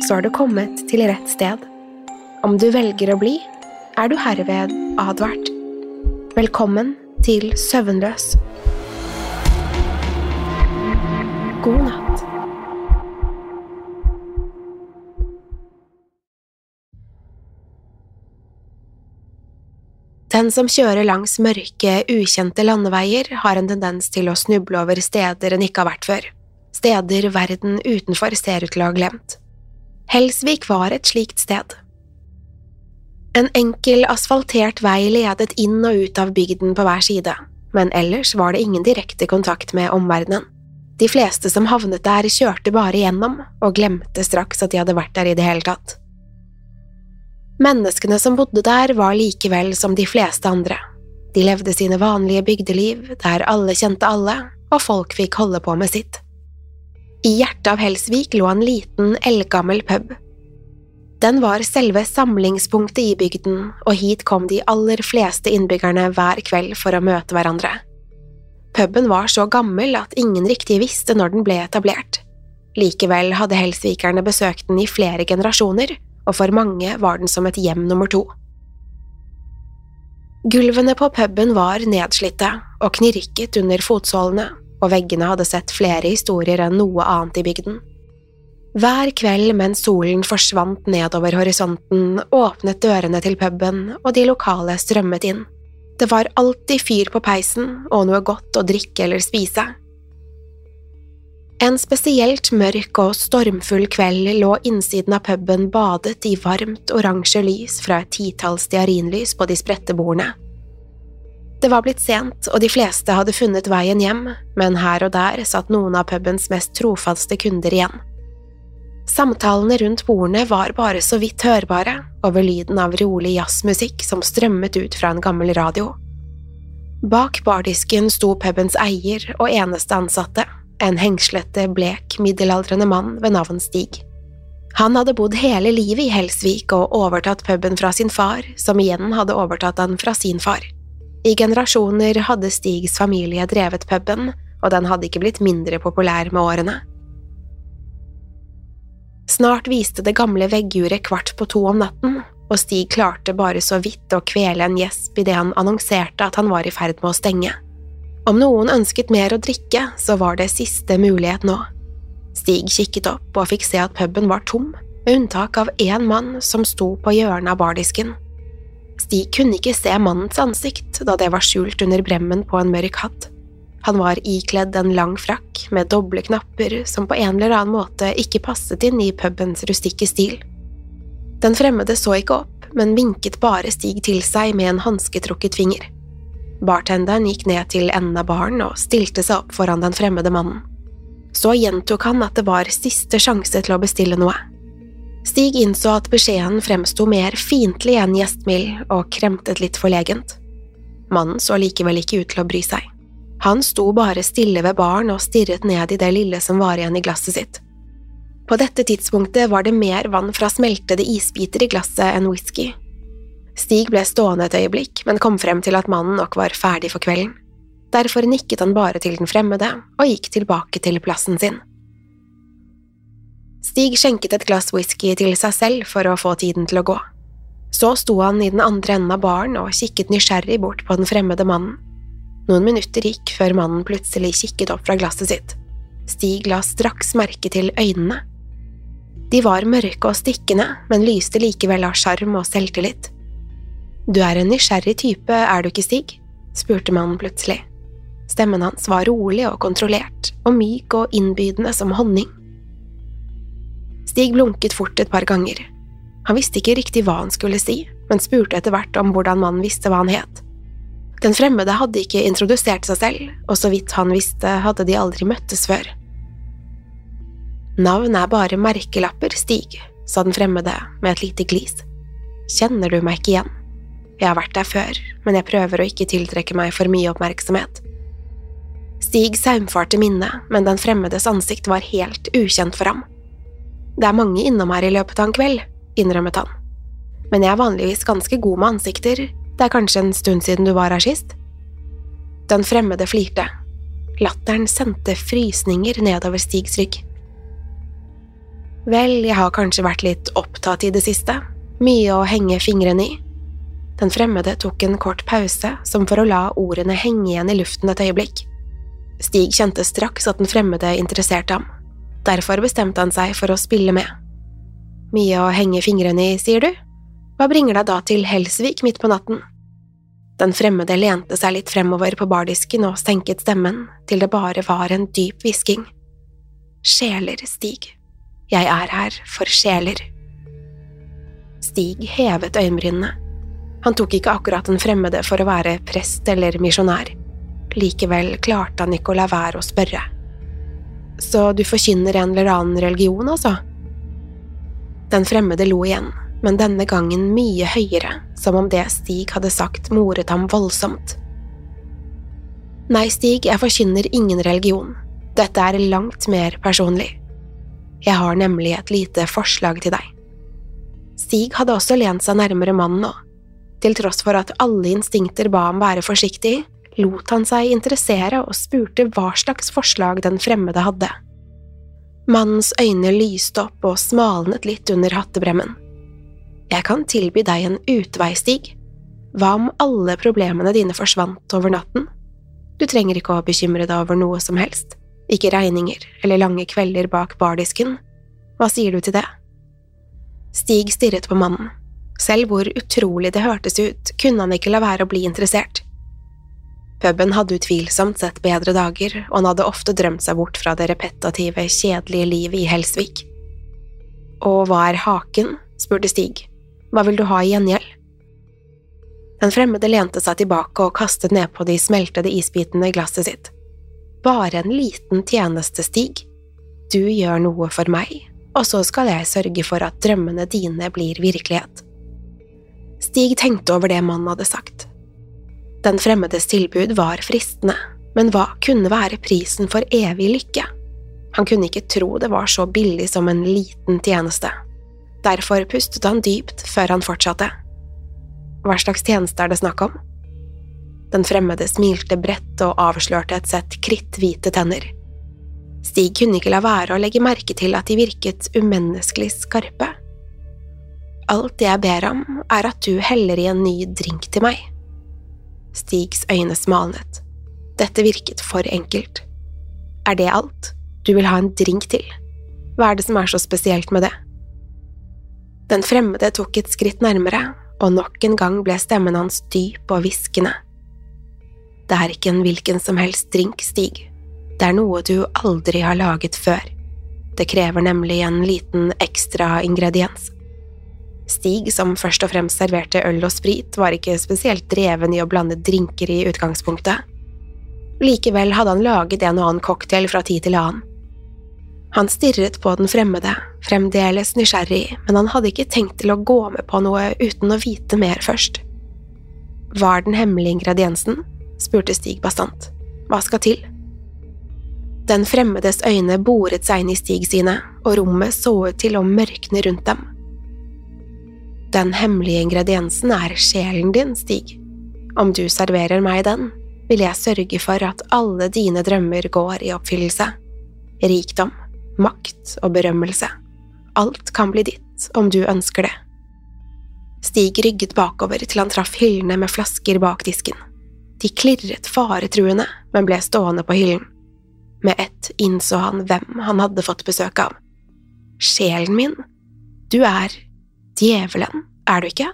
så har du kommet til rett sted. Om du velger å bli, er du herved advart. Velkommen til Søvnløs. God natt. Den som kjører langs mørke, ukjente landeveier, har en tendens til å snuble over steder en ikke har vært før, steder verden utenfor ser ut til å ha glemt. Helsvik var et slikt sted. En enkel, asfaltert vei ledet inn og ut av bygden på hver side, men ellers var det ingen direkte kontakt med omverdenen. De fleste som havnet der, kjørte bare gjennom og glemte straks at de hadde vært der i det hele tatt. Menneskene som bodde der, var likevel som de fleste andre. De levde sine vanlige bygdeliv, der alle kjente alle, og folk fikk holde på med sitt. I hjertet av Helsvik lå en liten, eldgammel pub. Den var selve samlingspunktet i bygden, og hit kom de aller fleste innbyggerne hver kveld for å møte hverandre. Puben var så gammel at ingen riktig visste når den ble etablert. Likevel hadde helsvikerne besøkt den i flere generasjoner, og for mange var den som et hjem nummer to. Gulvene på puben var nedslitte og knirket under fotsålene, og veggene hadde sett flere historier enn noe annet i bygden. Hver kveld mens solen forsvant nedover horisonten, åpnet dørene til puben, og de lokale strømmet inn. Det var alltid fyr på peisen og noe godt å drikke eller spise. En spesielt mørk og stormfull kveld lå innsiden av puben badet i varmt oransje lys fra et titalls stearinlys på de spredte bordene. Det var blitt sent, og de fleste hadde funnet veien hjem, men her og der satt noen av pubens mest trofaste kunder igjen. Samtalene rundt bordene var bare så vidt hørbare over lyden av rolig jazzmusikk som strømmet ut fra en gammel radio. Bak bardisken sto pubens eier og eneste ansatte, en hengslete, blek, middelaldrende mann ved navn Stig. Han hadde bodd hele livet i Helsvik og overtatt puben fra sin far, som igjen hadde overtatt den fra sin far. I generasjoner hadde Stigs familie drevet puben, og den hadde ikke blitt mindre populær med årene. Snart viste det gamle vegguret kvart på to om natten, og Stig klarte bare så vidt å kvele en gjesp idet han annonserte at han var i ferd med å stenge. Om noen ønsket mer å drikke, så var det siste mulighet nå. Stig kikket opp og fikk se at puben var tom, med unntak av én mann som sto på hjørnet av bardisken. Stig kunne ikke se mannens ansikt, da det var skjult under bremmen på en mørk hatt. Han var ikledd en lang frakk med doble knapper som på en eller annen måte ikke passet inn i pubens rustikke stil. Den fremmede så ikke opp, men vinket bare Stig til seg med en hansketrukket finger. Bartenderen gikk ned til enden av baren og stilte seg opp foran den fremmede mannen. Så gjentok han at det var siste sjanse til å bestille noe. Stig innså at beskjeden fremsto mer fiendtlig enn gjestmild og kremtet litt forlegent. Mannen så likevel ikke ut til å bry seg. Han sto bare stille ved baren og stirret ned i det lille som var igjen i glasset sitt. På dette tidspunktet var det mer vann fra smeltede isbiter i glasset enn whisky. Stig ble stående et øyeblikk, men kom frem til at mannen nok var ferdig for kvelden. Derfor nikket han bare til den fremmede og gikk tilbake til plassen sin. Stig skjenket et glass whisky til seg selv for å få tiden til å gå. Så sto han i den andre enden av baren og kikket nysgjerrig bort på den fremmede mannen. Noen minutter gikk før mannen plutselig kikket opp fra glasset sitt. Stig la straks merke til øynene. De var mørke og stikkende, men lyste likevel av sjarm og selvtillit. Du er en nysgjerrig type, er du ikke, Stig? spurte mannen plutselig. Stemmen hans var rolig og kontrollert, og myk og innbydende som honning. Stig blunket fort et par ganger. Han visste ikke riktig hva han skulle si, men spurte etter hvert om hvordan mannen visste hva han het. Den fremmede hadde ikke introdusert seg selv, og så vidt han visste, hadde de aldri møttes før. Navn er bare merkelapper, Stig, sa den fremmede med et lite glis. Kjenner du meg ikke igjen? Jeg har vært der før, men jeg prøver å ikke tiltrekke meg for mye oppmerksomhet. Stig saumfarte minnet, men den fremmedes ansikt var helt ukjent for ham. Det er mange innom her i løpet av en kveld, innrømmet han. Men jeg er vanligvis ganske god med ansikter, det er kanskje en stund siden du var her sist? Den fremmede flirte. Latteren sendte frysninger nedover Stigs rygg. Vel, jeg har kanskje vært litt opptatt i det siste, mye å henge fingrene i. Den fremmede tok en kort pause, som for å la ordene henge igjen i luften et øyeblikk. Stig kjente straks at den fremmede interesserte ham. Derfor bestemte han seg for å spille med. Mye å henge fingrene i, sier du? Hva bringer deg da til Helsvik midt på natten? Den fremmede lente seg litt fremover på bardisken og senket stemmen til det bare var en dyp hvisking. Sjeler, Stig. Jeg er her for sjeler. Stig hevet øyenbrynene. Han tok ikke akkurat den fremmede for å være prest eller misjonær. Likevel klarte han ikke å la være å spørre. Så du forkynner en eller annen religion, altså? Den fremmede lo igjen, men denne gangen mye høyere, som om det Stig hadde sagt moret ham voldsomt. Nei, Stig, jeg forkynner ingen religion. Dette er langt mer personlig. Jeg har nemlig et lite forslag til deg. Stig hadde også lent seg nærmere mannen nå. Til tross for at alle instinkter ba ham være forsiktig, lot han seg interessere og spurte hva slags forslag den fremmede hadde. Mannens øyne lyste opp og smalnet litt under hattebremmen. Jeg kan tilby deg en utvei, Stig. Hva om alle problemene dine forsvant over natten? Du trenger ikke å bekymre deg over noe som helst, ikke regninger eller lange kvelder bak bardisken. Hva sier du til det? Stig stirret på mannen. Selv hvor utrolig det hørtes ut, kunne han ikke la være å bli interessert. Puben hadde utvilsomt sett bedre dager, og han hadde ofte drømt seg bort fra det repetative, kjedelige livet i Helsvik. Og hva er haken? spurte Stig. Hva vil du ha i gjengjeld? Den fremmede lente seg tilbake og kastet nedpå de smeltede isbitene i glasset sitt. Bare en liten tjeneste, Stig. Du gjør noe for meg, og så skal jeg sørge for at drømmene dine blir virkelighet. Stig tenkte over det mannen hadde sagt. Den fremmedes tilbud var fristende, men hva kunne være prisen for evig lykke? Han kunne ikke tro det var så billig som en liten tjeneste. Derfor pustet han dypt før han fortsatte. Hva slags tjeneste er det snakk om? Den fremmede smilte bredt og avslørte et sett kritthvite tenner. Stig kunne ikke la være å legge merke til at de virket umenneskelig skarpe. Alt jeg ber om, er at du heller i en ny drink til meg. Stigs øyne smalnet. Dette virket for enkelt. Er det alt? Du vil ha en drink til? Hva er det som er så spesielt med det? Den fremmede tok et skritt nærmere, og nok en gang ble stemmen hans dyp og hviskende. Det er ikke en hvilken som helst drink, Stig. Det er noe du aldri har laget før. Det krever nemlig en liten ekstra ingrediens. Stig, som først og fremst serverte øl og sprit, var ikke spesielt dreven i å blande drinker i utgangspunktet. Likevel hadde han laget en og annen cocktail fra tid til annen. Han stirret på den fremmede, fremdeles nysgjerrig, men han hadde ikke tenkt til å gå med på noe uten å vite mer først. Hva er den hemmelige ingrediensen? spurte Stig bastant. hva skal til? Den fremmedes øyne boret seg inn i Stig sine, og rommet så ut til å mørkne rundt dem. Den hemmelige ingrediensen er sjelen din, Stig. Om du serverer meg den, vil jeg sørge for at alle dine drømmer går i oppfyllelse. Rikdom, makt og berømmelse. Alt kan bli ditt om du ønsker det. Stig rygget bakover til han traff hyllene med flasker bak disken. De klirret faretruende, men ble stående på hyllen. Med ett innså han hvem han hadde fått besøk av. Sjelen min? Du er djevelen, er du ikke?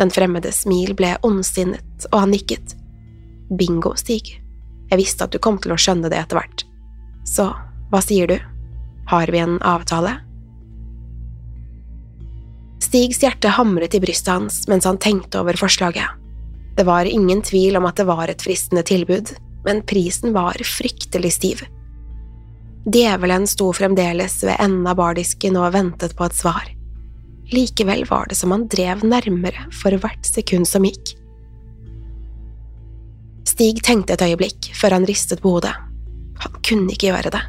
Den fremmede smil ble ondsinnet, og han nikket. Bingo, Stig. Jeg visste at du kom til å skjønne det etter hvert. Så hva sier du? Har vi en avtale? Stigs hjerte hamret i brystet hans mens han tenkte over forslaget. Det var ingen tvil om at det var et fristende tilbud, men prisen var fryktelig stiv. Djevelen sto fremdeles ved enden av bardisken og ventet på et svar. Likevel var det som han drev nærmere for hvert sekund som gikk. Stig tenkte et øyeblikk før han ristet på hodet. Han kunne ikke gjøre det.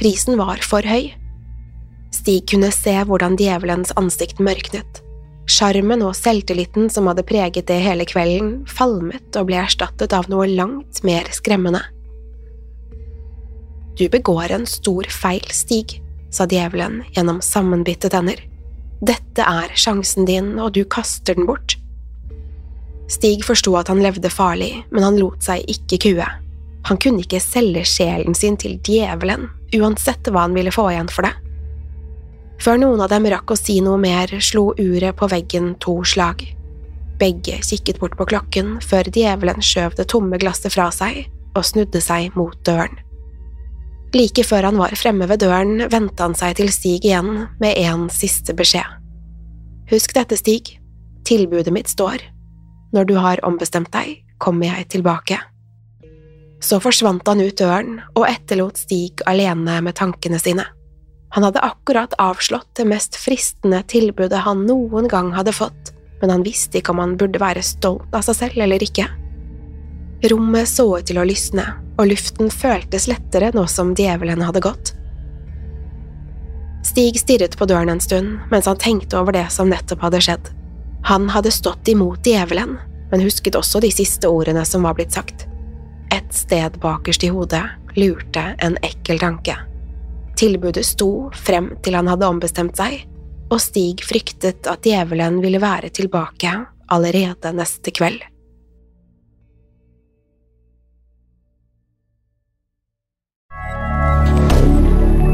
Prisen var for høy. Stig kunne se hvordan djevelens ansikt mørknet. Sjarmen og selvtilliten som hadde preget det hele kvelden, falmet og ble erstattet av noe langt mer skremmende. Du begår en stor feil, Stig, sa djevelen gjennom sammenbitte tenner. Dette er sjansen din, og du kaster den bort. Stig forsto at han levde farlig, men han lot seg ikke kue. Han kunne ikke selge sjelen sin til djevelen, uansett hva han ville få igjen for det. Før noen av dem rakk å si noe mer, slo uret på veggen to slag. Begge kikket bort på klokken før djevelen skjøv det tomme glasset fra seg og snudde seg mot døren. Like før han var fremme ved døren, vendte han seg til Stig igjen med en siste beskjed. Husk dette, Stig. Tilbudet mitt står. Når du har ombestemt deg, kommer jeg tilbake. Så forsvant han ut døren og etterlot Stig alene med tankene sine. Han hadde akkurat avslått det mest fristende tilbudet han noen gang hadde fått, men han visste ikke om han burde være stolt av seg selv eller ikke. Rommet så ut til å lysne, og luften føltes lettere nå som djevelen hadde gått. Stig stirret på døren en stund mens han tenkte over det som nettopp hadde skjedd. Han hadde stått imot djevelen, men husket også de siste ordene som var blitt sagt. Et sted bakerst i hodet lurte en ekkel tanke. Tilbudet sto frem til han hadde ombestemt seg, og Stig fryktet at djevelen ville være tilbake allerede neste kveld.